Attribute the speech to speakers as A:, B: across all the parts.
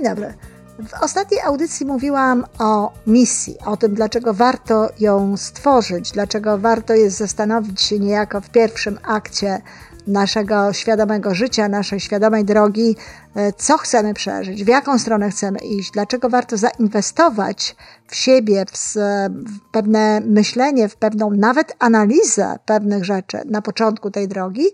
A: Dzień dobry. W ostatniej audycji mówiłam o misji, o tym, dlaczego warto ją stworzyć, dlaczego warto jest zastanowić się niejako w pierwszym akcie naszego świadomego życia, naszej świadomej drogi, e, co chcemy przeżyć, w jaką stronę chcemy iść, dlaczego warto zainwestować w siebie, w, pewne myślenie, w pewną nawet analizę pewnych rzeczy na początku tej drogi.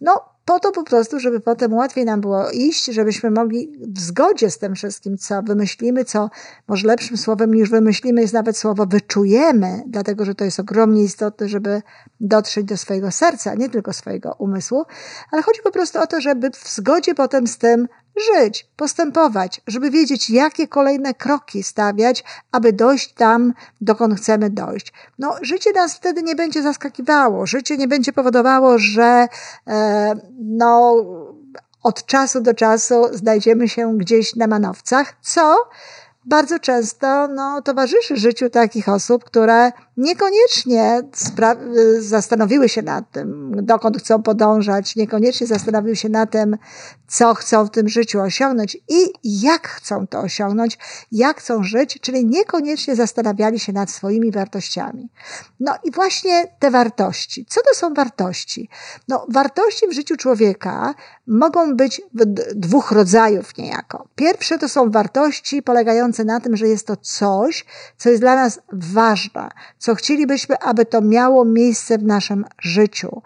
A: No, po to po prostu, żeby potem łatwiej nam było iść, żebyśmy mogli w zgodzie z tym wszystkim, co wymyślimy, co może lepszym słowem niż wymyślimy jest nawet słowo wyczujemy, dlatego że to jest ogromnie istotne, żeby dotrzeć do swojego serca, nie tylko swojego umysłu, ale chodzi po prostu o to, żeby w zgodzie potem z tym żyć, postępować, żeby wiedzieć, jakie kolejne kroki stawiać, aby dojść tam, dokąd chcemy dojść. No, życie nas wtedy nie będzie zaskakiwało, życie nie będzie powodowało, że e, no, od czasu do czasu znajdziemy się gdzieś na manowcach, co bardzo często no, towarzyszy życiu takich osób, które niekoniecznie zastanowiły się nad tym, dokąd chcą podążać, niekoniecznie zastanowiły się nad tym, co chcą w tym życiu osiągnąć i jak chcą to osiągnąć, jak chcą żyć, czyli niekoniecznie zastanawiali się nad swoimi wartościami. No i właśnie te wartości. Co to są wartości? No, wartości w życiu człowieka mogą być dwóch rodzajów niejako. Pierwsze to są wartości polegające na tym, że jest to coś, co jest dla nas ważne, co chcielibyśmy, aby to miało miejsce w naszym życiu.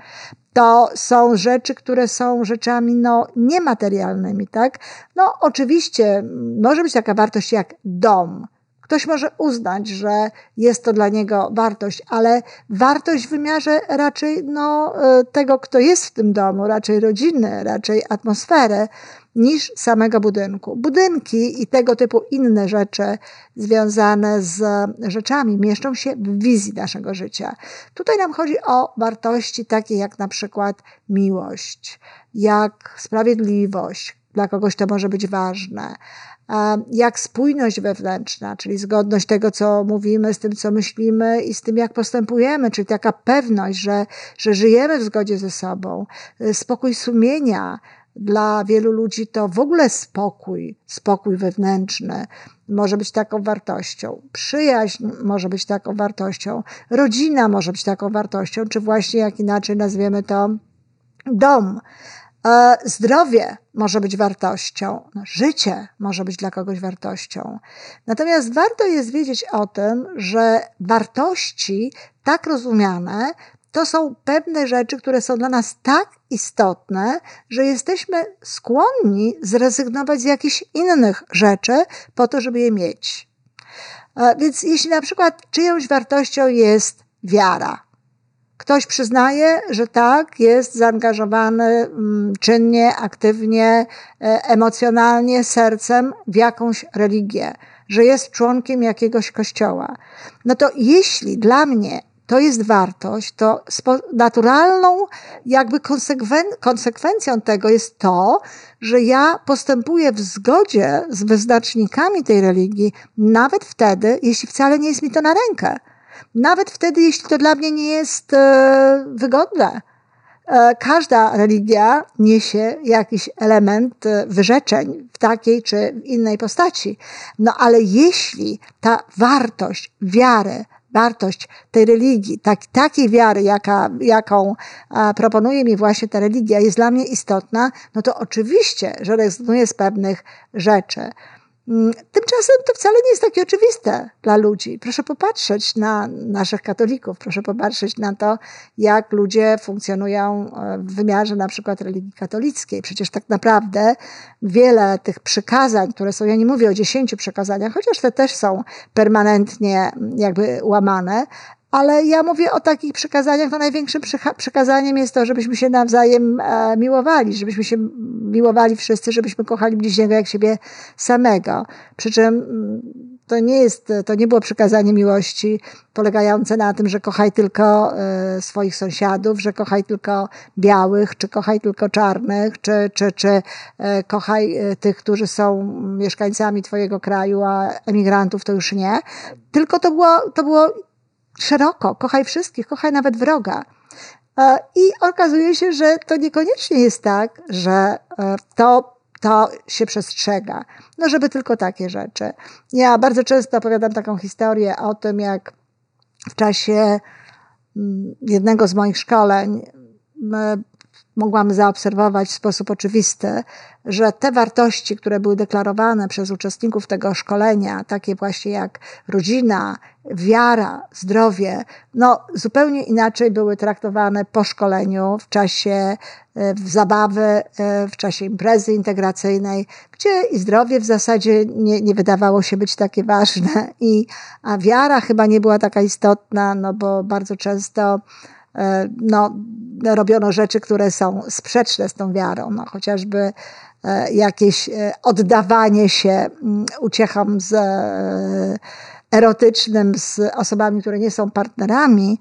A: To są rzeczy, które są rzeczami no, niematerialnymi, tak? No, oczywiście może być taka wartość jak dom, Ktoś może uznać, że jest to dla niego wartość, ale wartość w wymiarze raczej no, e, tego, kto jest w tym domu, raczej rodziny, raczej atmosfery, niż samego budynku. Budynki i tego typu inne rzeczy związane z rzeczami mieszczą się w wizji naszego życia. Tutaj nam chodzi o wartości takie jak na przykład miłość, jak sprawiedliwość, dla kogoś to może być ważne, jak spójność wewnętrzna, czyli zgodność tego, co mówimy, z tym, co myślimy i z tym, jak postępujemy, czyli taka pewność, że, że żyjemy w zgodzie ze sobą, spokój sumienia, dla wielu ludzi to w ogóle spokój, spokój wewnętrzny może być taką wartością. Przyjaźń może być taką wartością. Rodzina może być taką wartością, czy właśnie jak inaczej nazwiemy to dom. E, zdrowie może być wartością, życie może być dla kogoś wartością. Natomiast warto jest wiedzieć o tym, że wartości tak rozumiane to są pewne rzeczy, które są dla nas tak istotne, że jesteśmy skłonni zrezygnować z jakichś innych rzeczy po to, żeby je mieć. E, więc jeśli na przykład czyjąś wartością jest wiara, ktoś przyznaje, że tak, jest zaangażowany mm, czynnie, aktywnie, e, emocjonalnie, sercem w jakąś religię, że jest członkiem jakiegoś kościoła, no to jeśli dla mnie to jest wartość, to naturalną jakby konsekwen konsekwencją tego jest to, że ja postępuję w zgodzie z wyznacznikami tej religii, nawet wtedy, jeśli wcale nie jest mi to na rękę. Nawet wtedy, jeśli to dla mnie nie jest e, wygodne. E, każda religia niesie jakiś element e, wyrzeczeń w takiej czy innej postaci. No ale jeśli ta wartość wiary, wartość tej religii, tak, takiej wiary, jaka, jaką a, proponuje mi właśnie ta religia, jest dla mnie istotna, no to oczywiście, że rezygnuję z pewnych rzeczy. Mm, tymczasem to wcale nie jest takie oczywiste dla ludzi. Proszę popatrzeć na naszych katolików, proszę popatrzeć na to, jak ludzie funkcjonują e, w wymiarze na przykład religii katolickiej. Przecież tak naprawdę wiele tych przykazeń, które są, ja nie mówię o dziesięciu przekazaniach, chociaż te też są permanentnie jakby łamane, ale ja mówię o takich przykazaniach, no największym przykazaniem jest to, żebyśmy się nawzajem e, miłowali, żebyśmy się miłowali wszyscy, żebyśmy kochali bliźniego jak siebie samego. Przy czym mm, to nie jest, to nie było przykazanie miłości polegające na tym, że kochaj tylko e, swoich sąsiadów, że kochaj tylko białych, czy kochaj tylko czarnych, czy, czy, czy e, kochaj tych, którzy są mieszkańcami twojego kraju, a emigrantów to już nie. Tylko to było, to było szeroko, kochaj wszystkich, kochaj nawet wroga. E, I okazuje się, że to niekoniecznie jest tak, że e, to to się przestrzega. No, żeby tylko takie rzeczy. Ja bardzo często opowiadam taką historię o tym, jak w czasie mm, jednego z moich szkoleń mogłam zaobserwować w sposób oczywisty, że te wartości, które były deklarowane przez uczestników tego szkolenia, takie właśnie jak rodzina, wiara, zdrowie, no zupełnie inaczej były traktowane po szkoleniu, w czasie e, w zabawy, e, w czasie imprezy integracyjnej, gdzie i zdrowie w zasadzie nie, nie wydawało się być takie ważne, i, a wiara chyba nie była taka istotna, no bo bardzo często no, robiono rzeczy, które są sprzeczne z tą wiarą, no, chociażby e, jakieś e, oddawanie się mm, uciechom z erotycznym z osobami, które nie są partnerami,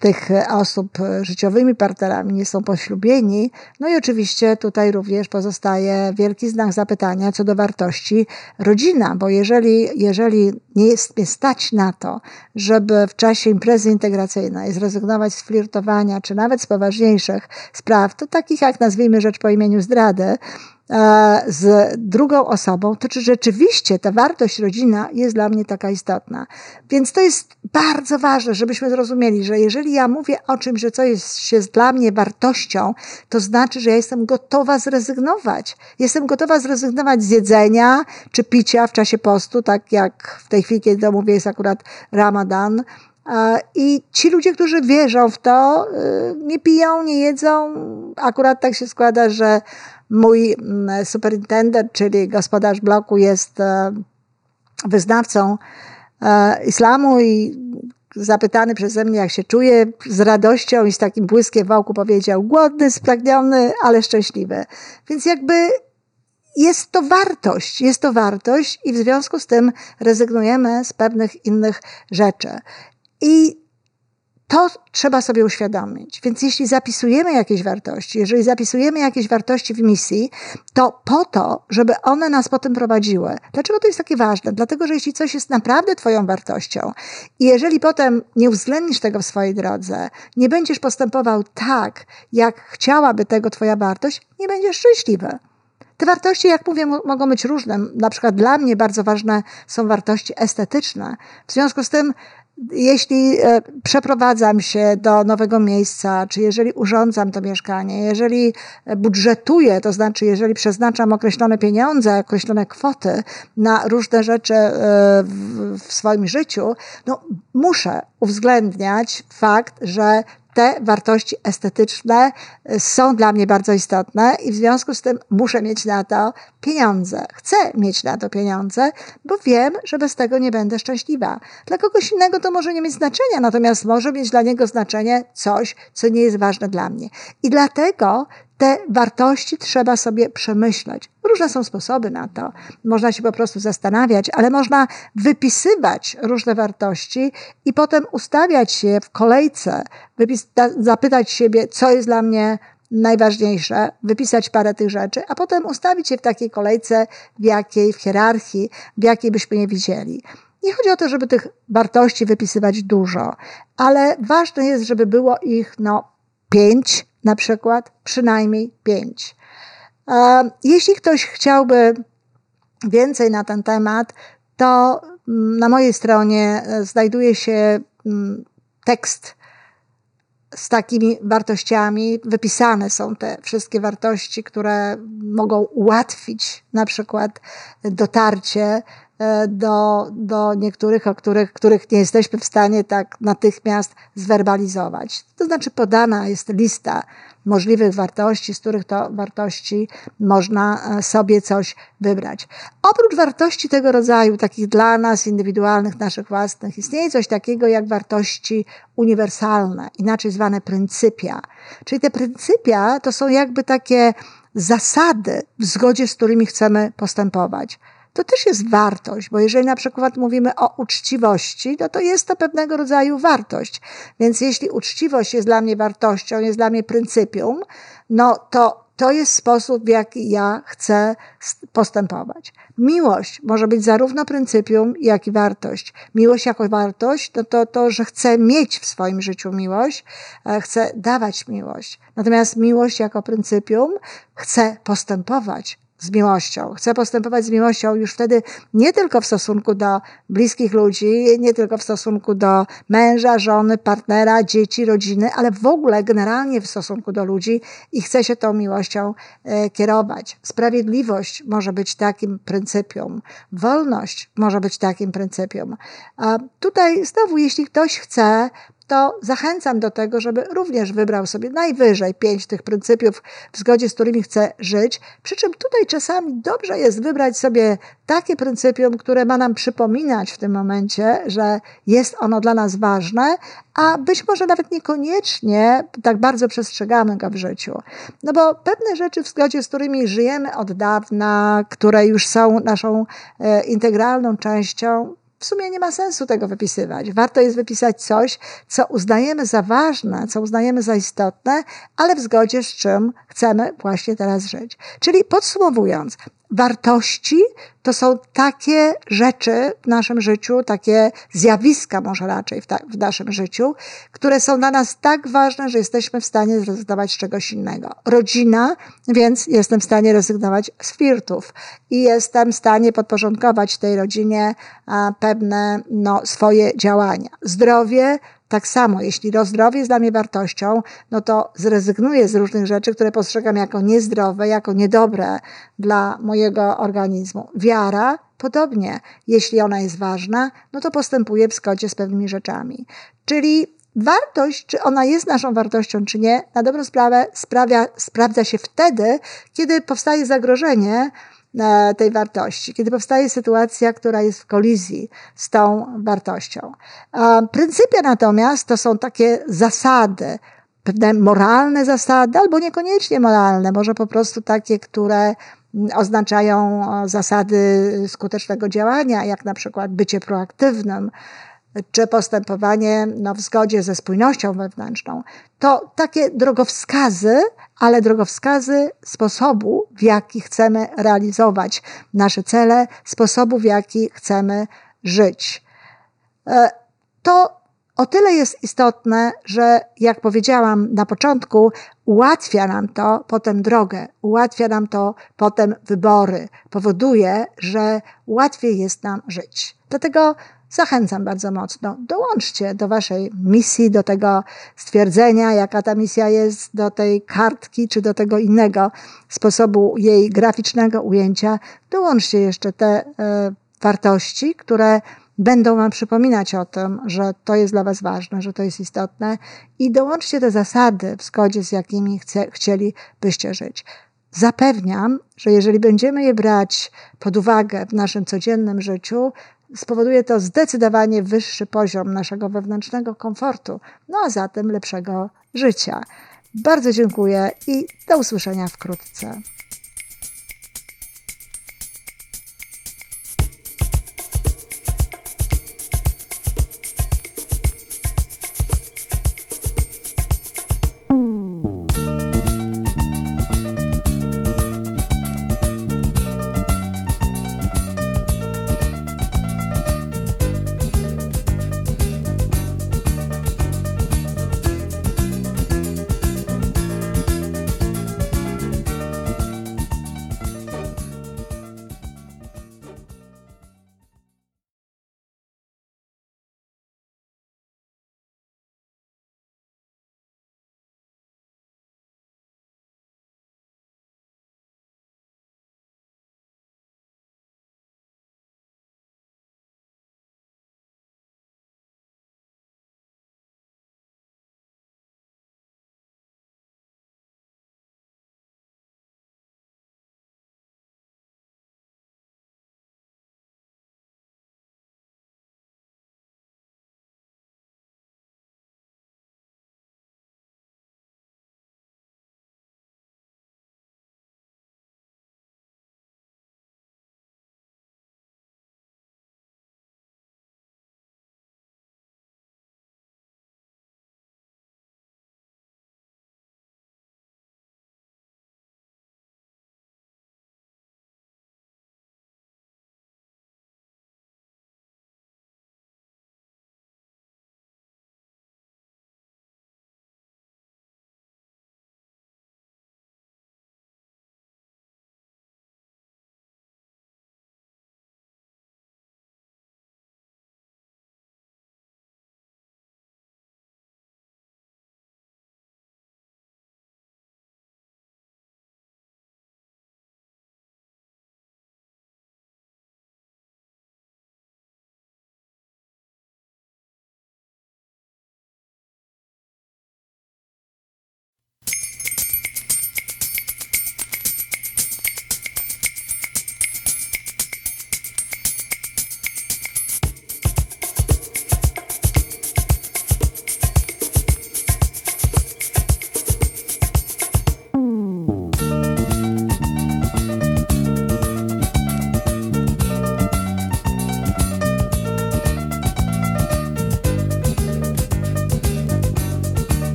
A: tych osób życiowymi partnerami, nie są poślubieni. No i oczywiście tutaj również pozostaje wielki znak zapytania co do wartości rodzina, bo jeżeli, jeżeli nie jest mnie stać na to, żeby w czasie imprezy integracyjnej zrezygnować z flirtowania, czy nawet z poważniejszych spraw, to takich jak nazwijmy rzecz po imieniu zdrady, E, z drugą osobą, to czy rzeczywiście ta wartość rodzina jest dla mnie taka istotna. Więc to jest bardzo ważne, żebyśmy zrozumieli, że jeżeli ja mówię o czymś, że coś jest, jest dla mnie wartością, to znaczy, że ja jestem gotowa zrezygnować. Jestem gotowa zrezygnować z jedzenia czy picia w czasie postu, tak jak w tej chwili, kiedy to mówię, jest akurat Ramadan, i ci ludzie, którzy wierzą w to, e, nie piją, nie jedzą. Akurat tak się składa, że Mój mm, superintendent, czyli gospodarz bloku, jest e, wyznawcą e, islamu i zapytany przeze mnie, jak się czuje, z radością i z takim błyskiem wałku powiedział: głodny, spragniony, ale szczęśliwy. Więc jakby jest to wartość, jest to wartość i w związku z tym rezygnujemy z pewnych innych rzeczy. I to trzeba sobie uświadomić. Więc jeśli zapisujemy jakieś wartości, jeżeli zapisujemy jakieś wartości w misji, to po to, żeby one nas potem prowadziły. Dlaczego to jest takie ważne? Dlatego, że jeśli coś jest naprawdę Twoją wartością i jeżeli potem nie uwzględnisz tego w swojej drodze, nie będziesz postępował tak, jak chciałaby tego Twoja wartość, nie będziesz szczęśliwy. Te wartości, jak mówię, mogą być różne. Na przykład dla mnie bardzo ważne są wartości estetyczne. W związku z tym jeśli e, przeprowadzam się do nowego miejsca, czy jeżeli urządzam to mieszkanie, jeżeli budżetuję, to znaczy jeżeli przeznaczam określone pieniądze, określone kwoty na różne rzeczy e, w swoim życiu, no muszę uwzględniać fakt, że te wartości estetyczne y, są dla mnie bardzo istotne i w związku z tym muszę mieć na to pieniądze. Chcę mieć na to pieniądze, bo wiem, że bez tego nie będę szczęśliwa. Dla kogoś innego to może nie mieć znaczenia, natomiast może mieć dla niego znaczenie coś, co nie jest ważne dla mnie. I dlatego te wartości trzeba sobie przemyśleć. Różne są sposoby na to. Można się po prostu zastanawiać, ale można wypisywać różne wartości i potem ustawiać się w kolejce, zapytać siebie, co jest dla mnie najważniejsze, wypisać parę tych rzeczy, a potem ustawić je w takiej kolejce, w jakiej, w hierarchii, w jakiej byśmy je widzieli. Nie chodzi o to, żeby tych wartości wypisywać dużo, ale ważne jest, żeby było ich no, pięć, na przykład przynajmniej pięć. Jeśli ktoś chciałby więcej na ten temat, to mm, na mojej stronie e, znajduje się mm, tekst z takimi wartościami. Wypisane są te wszystkie wartości, które mogą ułatwić na przykład dotarcie do, do niektórych, o których, których nie jesteśmy w stanie tak natychmiast zwerbalizować. To znaczy podana jest lista możliwych wartości, z których to wartości można e, sobie coś wybrać. Oprócz wartości tego rodzaju, takich dla nas, indywidualnych, naszych własnych, istnieje coś takiego jak wartości uniwersalne, inaczej zwane pryncypia. Czyli te pryncypia to są jakby takie zasady, w zgodzie z którymi chcemy postępować to też jest wartość, bo jeżeli na przykład mówimy o uczciwości, no to jest to pewnego rodzaju wartość. Więc jeśli uczciwość jest dla mnie wartością, jest dla mnie pryncypium, no to to jest sposób, w jaki ja chcę postępować. Miłość może być zarówno pryncypium, jak i wartość. Miłość jako wartość to to, to że chcę mieć w swoim życiu miłość, e, chcę dawać miłość. Natomiast miłość jako pryncypium chcę postępować z miłością. Chcę postępować z miłością już wtedy nie tylko w stosunku do bliskich ludzi, nie tylko w stosunku do męża, żony, partnera, dzieci, rodziny, ale w ogóle generalnie w stosunku do ludzi i chcę się tą miłością e, kierować. Sprawiedliwość może być takim pryncypium, wolność może być takim pryncypium. A tutaj znowu, jeśli ktoś chce to zachęcam do tego, żeby również wybrał sobie najwyżej pięć tych pryncypiów, w zgodzie z którymi chce żyć. Przy czym tutaj czasami dobrze jest wybrać sobie takie pryncypium, które ma nam przypominać w tym momencie, że jest ono dla nas ważne, a być może nawet niekoniecznie tak bardzo przestrzegamy go w życiu. No bo pewne rzeczy, w zgodzie z którymi żyjemy od dawna, które już są naszą e, integralną częścią, w sumie nie ma sensu tego wypisywać. Warto jest wypisać coś, co uznajemy za ważne, co uznajemy za istotne, ale w zgodzie z czym chcemy właśnie teraz żyć. Czyli podsumowując, wartości to są takie rzeczy w naszym życiu, takie zjawiska może raczej w, ta, w, naszym życiu, które są dla nas tak ważne, że jesteśmy w stanie zrezygnować z czegoś innego. Rodzina, więc jestem w stanie rezygnować z flirtów i jestem w stanie podporządkować tej rodzinie a, pewne no, swoje działania. Zdrowie, tak samo, jeśli zdrowie jest dla mnie wartością, no to zrezygnuję z różnych rzeczy, które postrzegam jako niezdrowe, jako niedobre dla mojego organizmu. Wiara, podobnie, jeśli ona jest ważna, no to postępuję w zgodzie z pewnymi rzeczami. Czyli wartość, czy ona jest naszą wartością, czy nie, na dobrą sprawę sprawia, sprawdza się wtedy, kiedy powstaje zagrożenie, tej wartości, kiedy powstaje sytuacja, która jest w kolizji z tą wartością. Pryncypia natomiast to są takie zasady, pewne moralne zasady, albo niekoniecznie moralne, może po prostu takie, które oznaczają zasady skutecznego działania, jak na przykład bycie proaktywnym, czy postępowanie no, w zgodzie ze spójnością wewnętrzną. To takie drogowskazy, ale drogowskazy sposobu, w jaki chcemy realizować nasze cele, sposobu, w jaki chcemy żyć. E, to o tyle jest istotne, że jak powiedziałam na początku, ułatwia nam to potem drogę, ułatwia nam to potem wybory, powoduje, że łatwiej jest nam żyć. Dlatego zachęcam bardzo mocno. Dołączcie do Waszej misji, do tego stwierdzenia, jaka ta misja jest, do tej kartki czy do tego innego sposobu jej graficznego ujęcia. Dołączcie jeszcze te e, wartości, które będą Wam przypominać o tym, że to jest dla Was ważne, że to jest istotne i dołączcie te zasady, w zgodzie z jakimi chce, chcielibyście żyć. Zapewniam, że jeżeli będziemy je brać pod uwagę w naszym codziennym życiu, spowoduje to zdecydowanie wyższy poziom naszego wewnętrznego komfortu, no a zatem lepszego życia. Bardzo dziękuję i do usłyszenia wkrótce.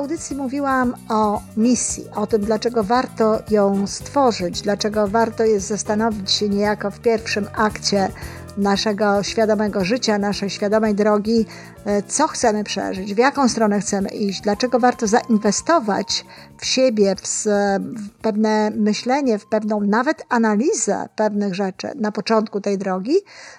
A: Audycji mówiłam o misji, o tym, dlaczego warto ją stworzyć, dlaczego warto jest zastanowić się niejako w pierwszym akcie naszego świadomego życia, naszej świadomej drogi, e, co chcemy przeżyć, w jaką stronę chcemy iść, dlaczego warto zainwestować w siebie, w, pewne myślenie, w pewną nawet analizę pewnych rzeczy na początku tej drogi.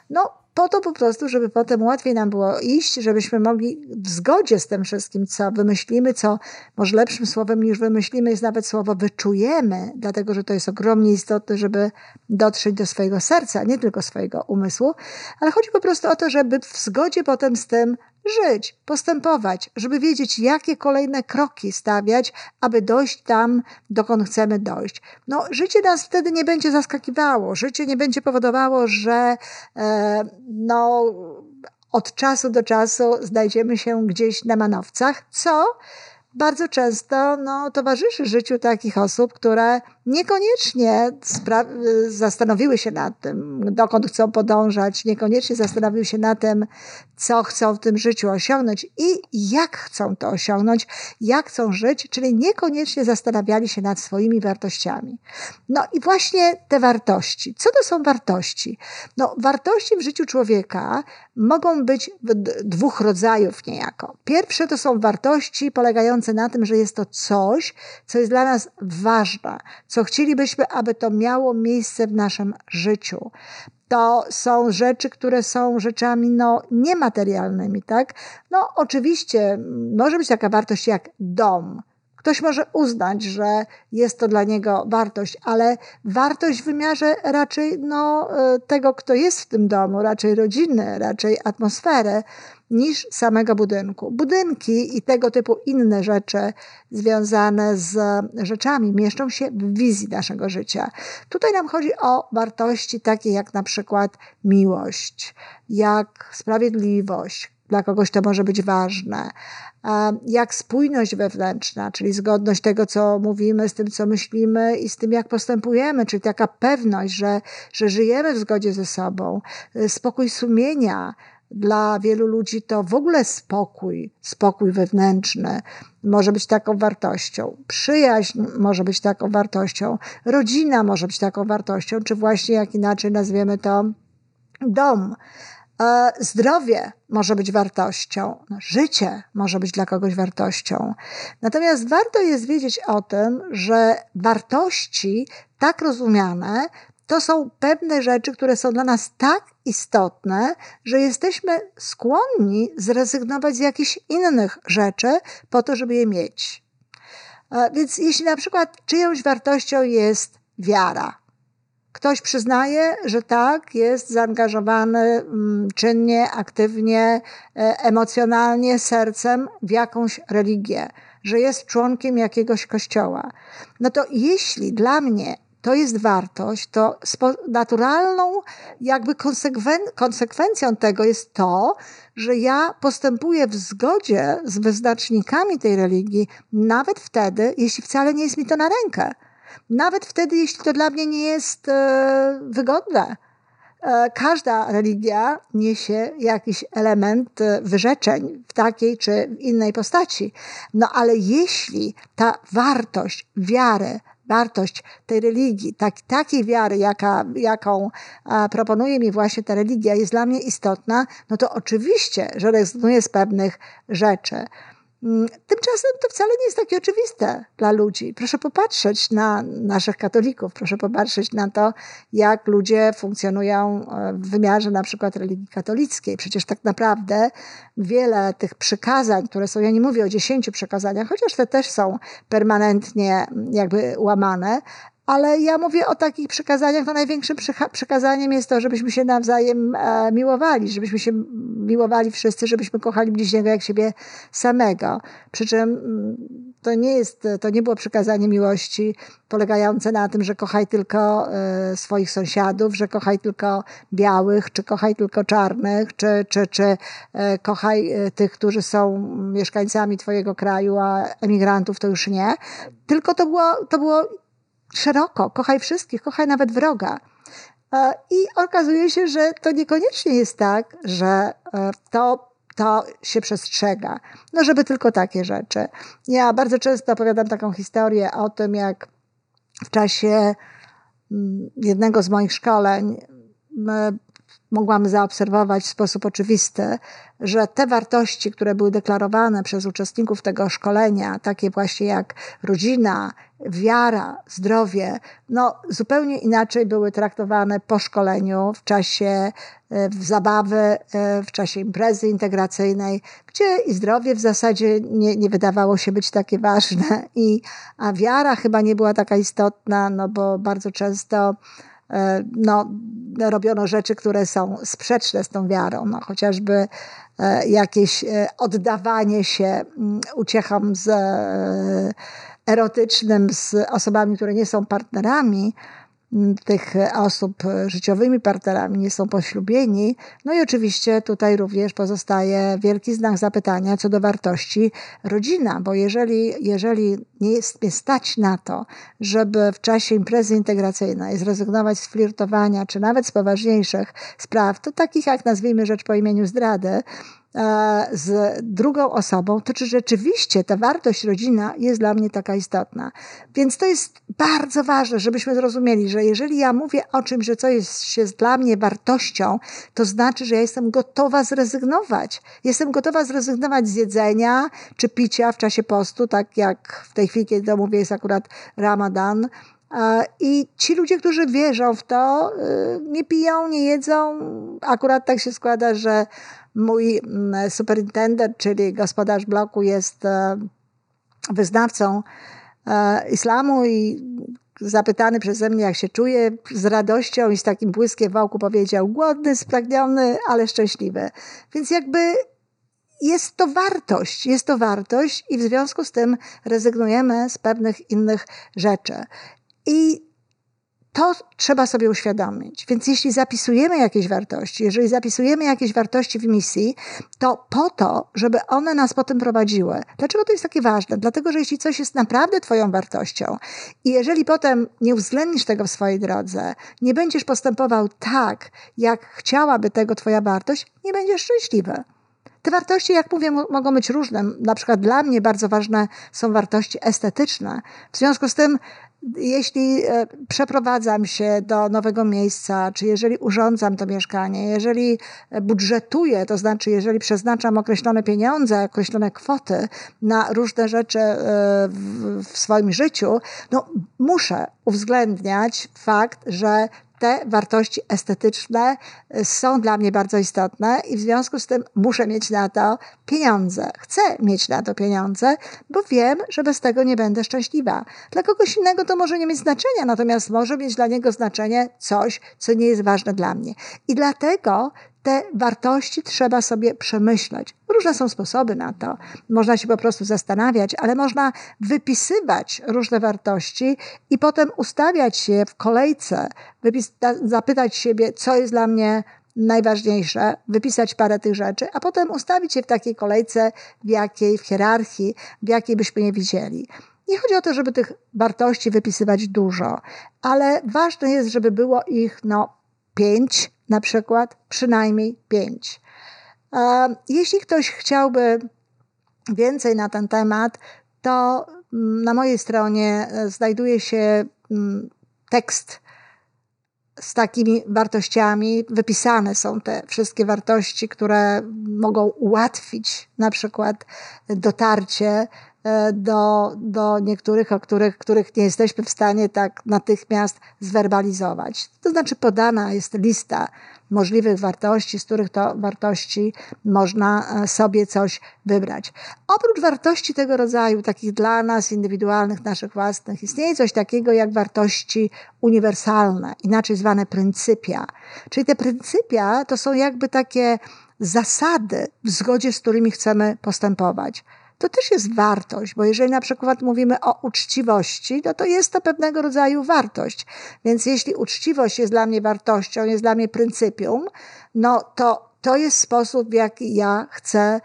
A: No, po to po prostu, żeby potem łatwiej nam było iść, żebyśmy mogli w zgodzie z tym wszystkim, co wymyślimy, co może lepszym słowem niż wymyślimy jest nawet słowo wyczujemy, dlatego że to jest ogromnie istotne, żeby dotrzeć do swojego serca, nie tylko swojego umysłu, ale chodzi po prostu o to, żeby w zgodzie potem z tym żyć, postępować, żeby wiedzieć, jakie kolejne kroki stawiać, aby dojść tam, dokąd chcemy dojść. No, życie nas wtedy nie będzie zaskakiwało, życie nie będzie powodowało, że e, no, od czasu do czasu znajdziemy się gdzieś na manowcach, co bardzo często no, towarzyszy życiu takich osób, które niekoniecznie zastanowiły się nad tym, dokąd chcą podążać, niekoniecznie zastanowiły się nad tym, co chcą w tym życiu osiągnąć i jak chcą to osiągnąć, jak chcą żyć, czyli niekoniecznie zastanawiali się nad swoimi wartościami. No i właśnie te wartości. Co to są wartości? No, wartości w życiu człowieka mogą być dwóch rodzajów niejako. Pierwsze to są wartości polegające na tym, że jest to coś, co jest dla nas ważne, co chcielibyśmy, aby to miało miejsce w naszym życiu. To są rzeczy, które są rzeczami no, niematerialnymi, tak? No, oczywiście może być taka wartość jak dom, Ktoś może uznać, że jest to dla niego wartość, ale wartość w wymiarze raczej no, e, tego, kto jest w tym domu, raczej rodziny, raczej atmosfery, niż samego budynku. Budynki i tego typu inne rzeczy związane z rzeczami mieszczą się w wizji naszego życia. Tutaj nam chodzi o wartości takie jak na przykład miłość, jak sprawiedliwość, dla kogoś to może być ważne, jak spójność wewnętrzna, czyli zgodność tego, co mówimy, z tym, co myślimy i z tym, jak postępujemy, czyli taka pewność, że, że żyjemy w zgodzie ze sobą, spokój sumienia, dla wielu ludzi to w ogóle spokój, spokój wewnętrzny może być taką wartością. Przyjaźń może być taką wartością. Rodzina może być taką wartością, czy właśnie jak inaczej nazwiemy to dom. E, zdrowie może być wartością, życie może być dla kogoś wartością. Natomiast warto jest wiedzieć o tym, że wartości tak rozumiane to są pewne rzeczy, które są dla nas tak istotne, że jesteśmy skłonni zrezygnować z jakichś innych rzeczy po to, żeby je mieć. E, więc jeśli na przykład czyjąś wartością jest wiara, ktoś przyznaje, że tak, jest zaangażowany mm, czynnie, aktywnie, e, emocjonalnie, sercem w jakąś religię, że jest członkiem jakiegoś kościoła, no to jeśli dla mnie to jest wartość, to naturalną jakby konsekwen konsekwencją tego jest to, że ja postępuję w zgodzie z wyznacznikami tej religii, nawet wtedy, jeśli wcale nie jest mi to na rękę. Nawet wtedy, jeśli to dla mnie nie jest e, wygodne. E, każda religia niesie jakiś element e, wyrzeczeń w takiej czy innej postaci. No ale jeśli ta wartość wiary, wartość tej religii, tak, takiej wiary, jaka, jaką a, proponuje mi właśnie ta religia, jest dla mnie istotna, no to oczywiście, że rezygnuję z pewnych rzeczy. Mm, tymczasem to wcale nie jest takie oczywiste dla ludzi. Proszę popatrzeć na naszych katolików, proszę popatrzeć na to, jak ludzie funkcjonują e, w wymiarze na przykład religii katolickiej. Przecież tak naprawdę wiele tych przykazań, które są, ja nie mówię o dziesięciu przekazaniach, chociaż te też są permanentnie jakby łamane, ale ja mówię o takich przykazaniach, no największym przykazaniem jest to, żebyśmy się nawzajem e, miłowali, żebyśmy się miłowali wszyscy, żebyśmy kochali bliźniego jak siebie samego. Przy czym mm, to nie jest, to nie było przykazanie miłości polegające na tym, że kochaj tylko e, swoich sąsiadów, że kochaj tylko białych, czy kochaj tylko czarnych, czy, czy, czy e, kochaj tych, którzy są mieszkańcami twojego kraju, a emigrantów to już nie. Tylko to było, to było szeroko, kochaj wszystkich, kochaj nawet wroga. E, I okazuje się, że to niekoniecznie jest tak, że e, to to się przestrzega. No, żeby tylko takie rzeczy. Ja bardzo często opowiadam taką historię o tym, jak w czasie mm, jednego z moich szkoleń mogłam zaobserwować w sposób oczywisty, że te wartości, które były deklarowane przez uczestników tego szkolenia, takie właśnie jak rodzina, wiara, zdrowie, no zupełnie inaczej były traktowane po szkoleniu, w czasie e, w zabawy, e, w czasie imprezy integracyjnej, gdzie i zdrowie w zasadzie nie, nie wydawało się być takie ważne, i, a wiara chyba nie była taka istotna, no bo bardzo często no, robiono rzeczy, które są sprzeczne z tą wiarą, no, chociażby e, jakieś e, oddawanie się mm, uciechom z erotycznym z osobami, które nie są partnerami, tych osób życiowymi partnerami nie są poślubieni. No i oczywiście tutaj również pozostaje wielki znak zapytania co do wartości rodzina, bo jeżeli, jeżeli nie jest mnie stać na to, żeby w czasie imprezy integracyjnej zrezygnować z flirtowania, czy nawet z poważniejszych spraw, to takich jak nazwijmy rzecz po imieniu zdrady, E, z drugą osobą, to czy rzeczywiście ta wartość rodzina jest dla mnie taka istotna. Więc to jest bardzo ważne, żebyśmy zrozumieli, że jeżeli ja mówię o czymś, że coś jest, jest dla mnie wartością, to znaczy, że ja jestem gotowa zrezygnować. Jestem gotowa zrezygnować z jedzenia czy picia w czasie postu, tak jak w tej chwili, kiedy to mówię, jest akurat Ramadan, e, i ci ludzie, którzy wierzą w to, y, nie piją, nie jedzą. Akurat tak się składa, że Mój mm, superintendent, czyli gospodarz bloku, jest e, wyznawcą e, islamu i zapytany przeze mnie, jak się czuje, z radością i z takim błyskiem wałku powiedział: głodny, spragniony, ale szczęśliwy. Więc jakby jest to wartość, jest to wartość i w związku z tym rezygnujemy z pewnych innych rzeczy. I to trzeba sobie uświadomić. Więc jeśli zapisujemy jakieś wartości, jeżeli zapisujemy jakieś wartości w misji, to po to, żeby one nas potem prowadziły. Dlaczego to jest takie ważne? Dlatego, że jeśli coś jest naprawdę Twoją wartością i jeżeli potem nie uwzględnisz tego w swojej drodze, nie będziesz postępował tak, jak chciałaby tego Twoja wartość, nie będziesz szczęśliwy. Te wartości, jak mówię, mogą być różne. Na przykład dla mnie bardzo ważne są wartości estetyczne. W związku z tym jeśli e, przeprowadzam się do nowego miejsca, czy jeżeli urządzam to mieszkanie, jeżeli budżetuję, to znaczy jeżeli przeznaczam określone pieniądze, określone kwoty na różne rzeczy e, w swoim życiu, no muszę uwzględniać fakt, że te wartości estetyczne y, są dla mnie bardzo istotne i w związku z tym muszę mieć na to pieniądze. Chcę mieć na to pieniądze, bo wiem, że bez tego nie będę szczęśliwa. Dla kogoś innego to może nie mieć znaczenia, natomiast może mieć dla niego znaczenie coś, co nie jest ważne dla mnie. I dlatego te wartości trzeba sobie przemyśleć. Różne są sposoby na to. Można się po prostu zastanawiać, ale można wypisywać różne wartości i potem ustawiać się w kolejce, zapytać siebie, co jest dla mnie najważniejsze, wypisać parę tych rzeczy, a potem ustawić je w takiej kolejce, w jakiej, w hierarchii, w jakiej byśmy je widzieli. Nie chodzi o to, żeby tych wartości wypisywać dużo, ale ważne jest, żeby było ich no, pięć, na przykład przynajmniej pięć. Jeśli ktoś chciałby więcej na ten temat, to mm, na mojej stronie e, znajduje się mm, tekst z takimi wartościami. Wypisane są te wszystkie wartości, które mogą ułatwić na przykład dotarcie do, do niektórych, o których, których nie jesteśmy w stanie tak natychmiast zwerbalizować. To znaczy podana jest lista możliwych wartości, z których to wartości można e, sobie coś wybrać. Oprócz wartości tego rodzaju, takich dla nas, indywidualnych, naszych własnych, istnieje coś takiego jak wartości uniwersalne, inaczej zwane pryncypia. Czyli te pryncypia to są jakby takie zasady, w zgodzie z którymi chcemy postępować to też jest wartość, bo jeżeli na przykład mówimy o uczciwości, no to jest to pewnego rodzaju wartość. Więc jeśli uczciwość jest dla mnie wartością, jest dla mnie pryncypium, no to to jest sposób, w jaki ja chcę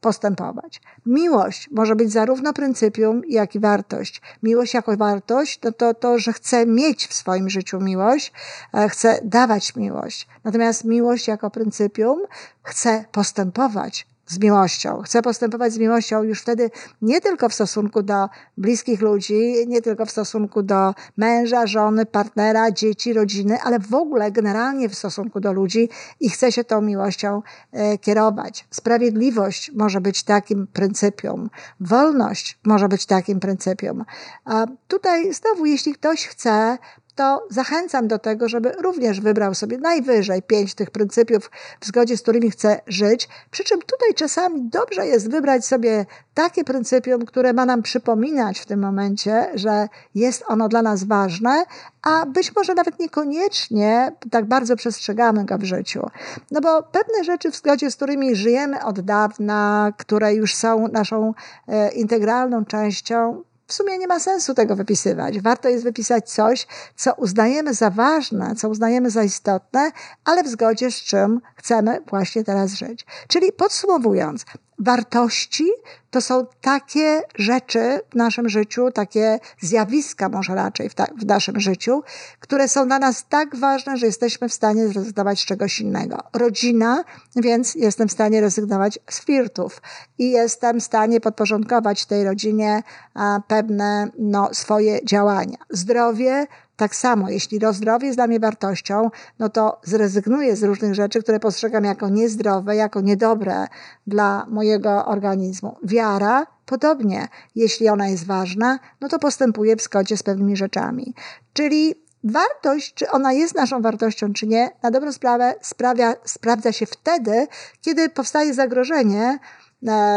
A: postępować. Miłość może być zarówno pryncypium, jak i wartość. Miłość jako wartość to to, to że chcę mieć w swoim życiu miłość, e, chcę dawać miłość. Natomiast miłość jako pryncypium chcę postępować z miłością. Chcę postępować z miłością już wtedy nie tylko w stosunku do bliskich ludzi, nie tylko w stosunku do męża, żony, partnera, dzieci, rodziny, ale w ogóle generalnie w stosunku do ludzi i chcę się tą miłością e, kierować. Sprawiedliwość może być takim pryncypium, wolność może być takim pryncypium. A tutaj znowu, jeśli ktoś chce to zachęcam do tego, żeby również wybrał sobie najwyżej pięć tych pryncypiów, w zgodzie z którymi chce żyć. Przy czym tutaj czasami dobrze jest wybrać sobie takie pryncypium, które ma nam przypominać w tym momencie, że jest ono dla nas ważne, a być może nawet niekoniecznie tak bardzo przestrzegamy go w życiu. No bo pewne rzeczy, w zgodzie z którymi żyjemy od dawna, które już są naszą e, integralną częścią, w sumie nie ma sensu tego wypisywać. Warto jest wypisać coś, co uznajemy za ważne, co uznajemy za istotne, ale w zgodzie z czym chcemy właśnie teraz żyć. Czyli podsumowując, wartości to są takie rzeczy w naszym życiu, takie zjawiska może raczej w, ta, w, naszym życiu, które są dla nas tak ważne, że jesteśmy w stanie zrezygnować z czegoś innego. Rodzina, więc jestem w stanie rezygnować z flirtów i jestem w stanie podporządkować tej rodzinie a, pewne no, swoje działania. Zdrowie, tak samo, jeśli zdrowie jest dla mnie wartością, no to zrezygnuję z różnych rzeczy, które postrzegam jako niezdrowe, jako niedobre dla mojego organizmu. Wiara, podobnie, jeśli ona jest ważna, no to postępuję w zgodzie z pewnymi rzeczami. Czyli wartość, czy ona jest naszą wartością, czy nie, na dobrą sprawę sprawia, sprawdza się wtedy, kiedy powstaje zagrożenie,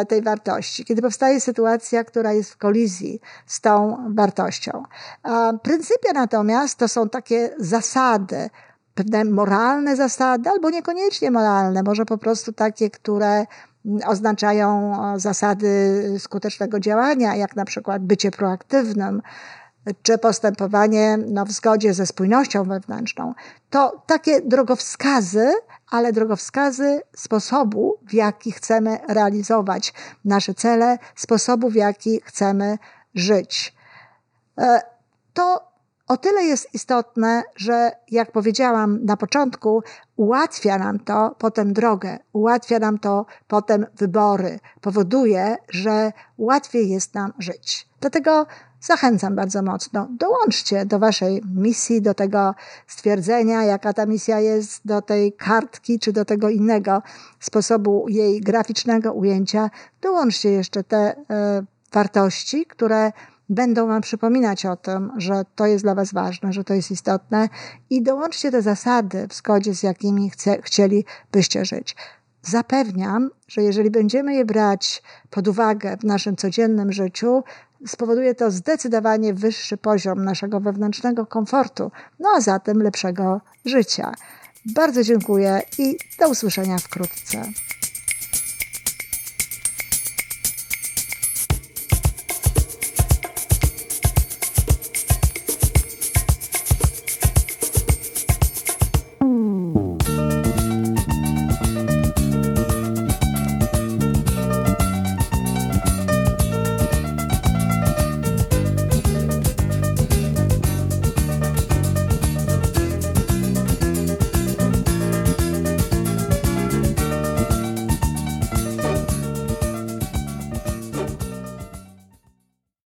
A: tej wartości, kiedy powstaje sytuacja, która jest w kolizji z tą wartością. Pryncypia natomiast to są takie zasady, pewne moralne zasady, albo niekoniecznie moralne, może po prostu takie, które oznaczają zasady skutecznego działania, jak na przykład bycie proaktywnym, czy postępowanie no, w zgodzie ze spójnością wewnętrzną. To takie drogowskazy, ale drogowskazy sposobu, w jaki chcemy realizować nasze cele, sposobu, w jaki chcemy żyć. E, to o tyle jest istotne, że jak powiedziałam na początku, ułatwia nam to potem drogę, ułatwia nam to potem wybory, powoduje, że łatwiej jest nam żyć. Dlatego zachęcam bardzo mocno. Dołączcie do Waszej misji, do tego stwierdzenia, jaka ta misja jest, do tej kartki czy do tego innego sposobu jej graficznego ujęcia. Dołączcie jeszcze te y, wartości, które będą Wam przypominać o tym, że to jest dla Was ważne, że to jest istotne i dołączcie te zasady, w zgodzie z jakimi chce, chcielibyście żyć. Zapewniam, że jeżeli będziemy je brać pod uwagę w naszym codziennym życiu, spowoduje to zdecydowanie wyższy poziom naszego wewnętrznego komfortu, no a zatem lepszego życia. Bardzo dziękuję i do usłyszenia wkrótce.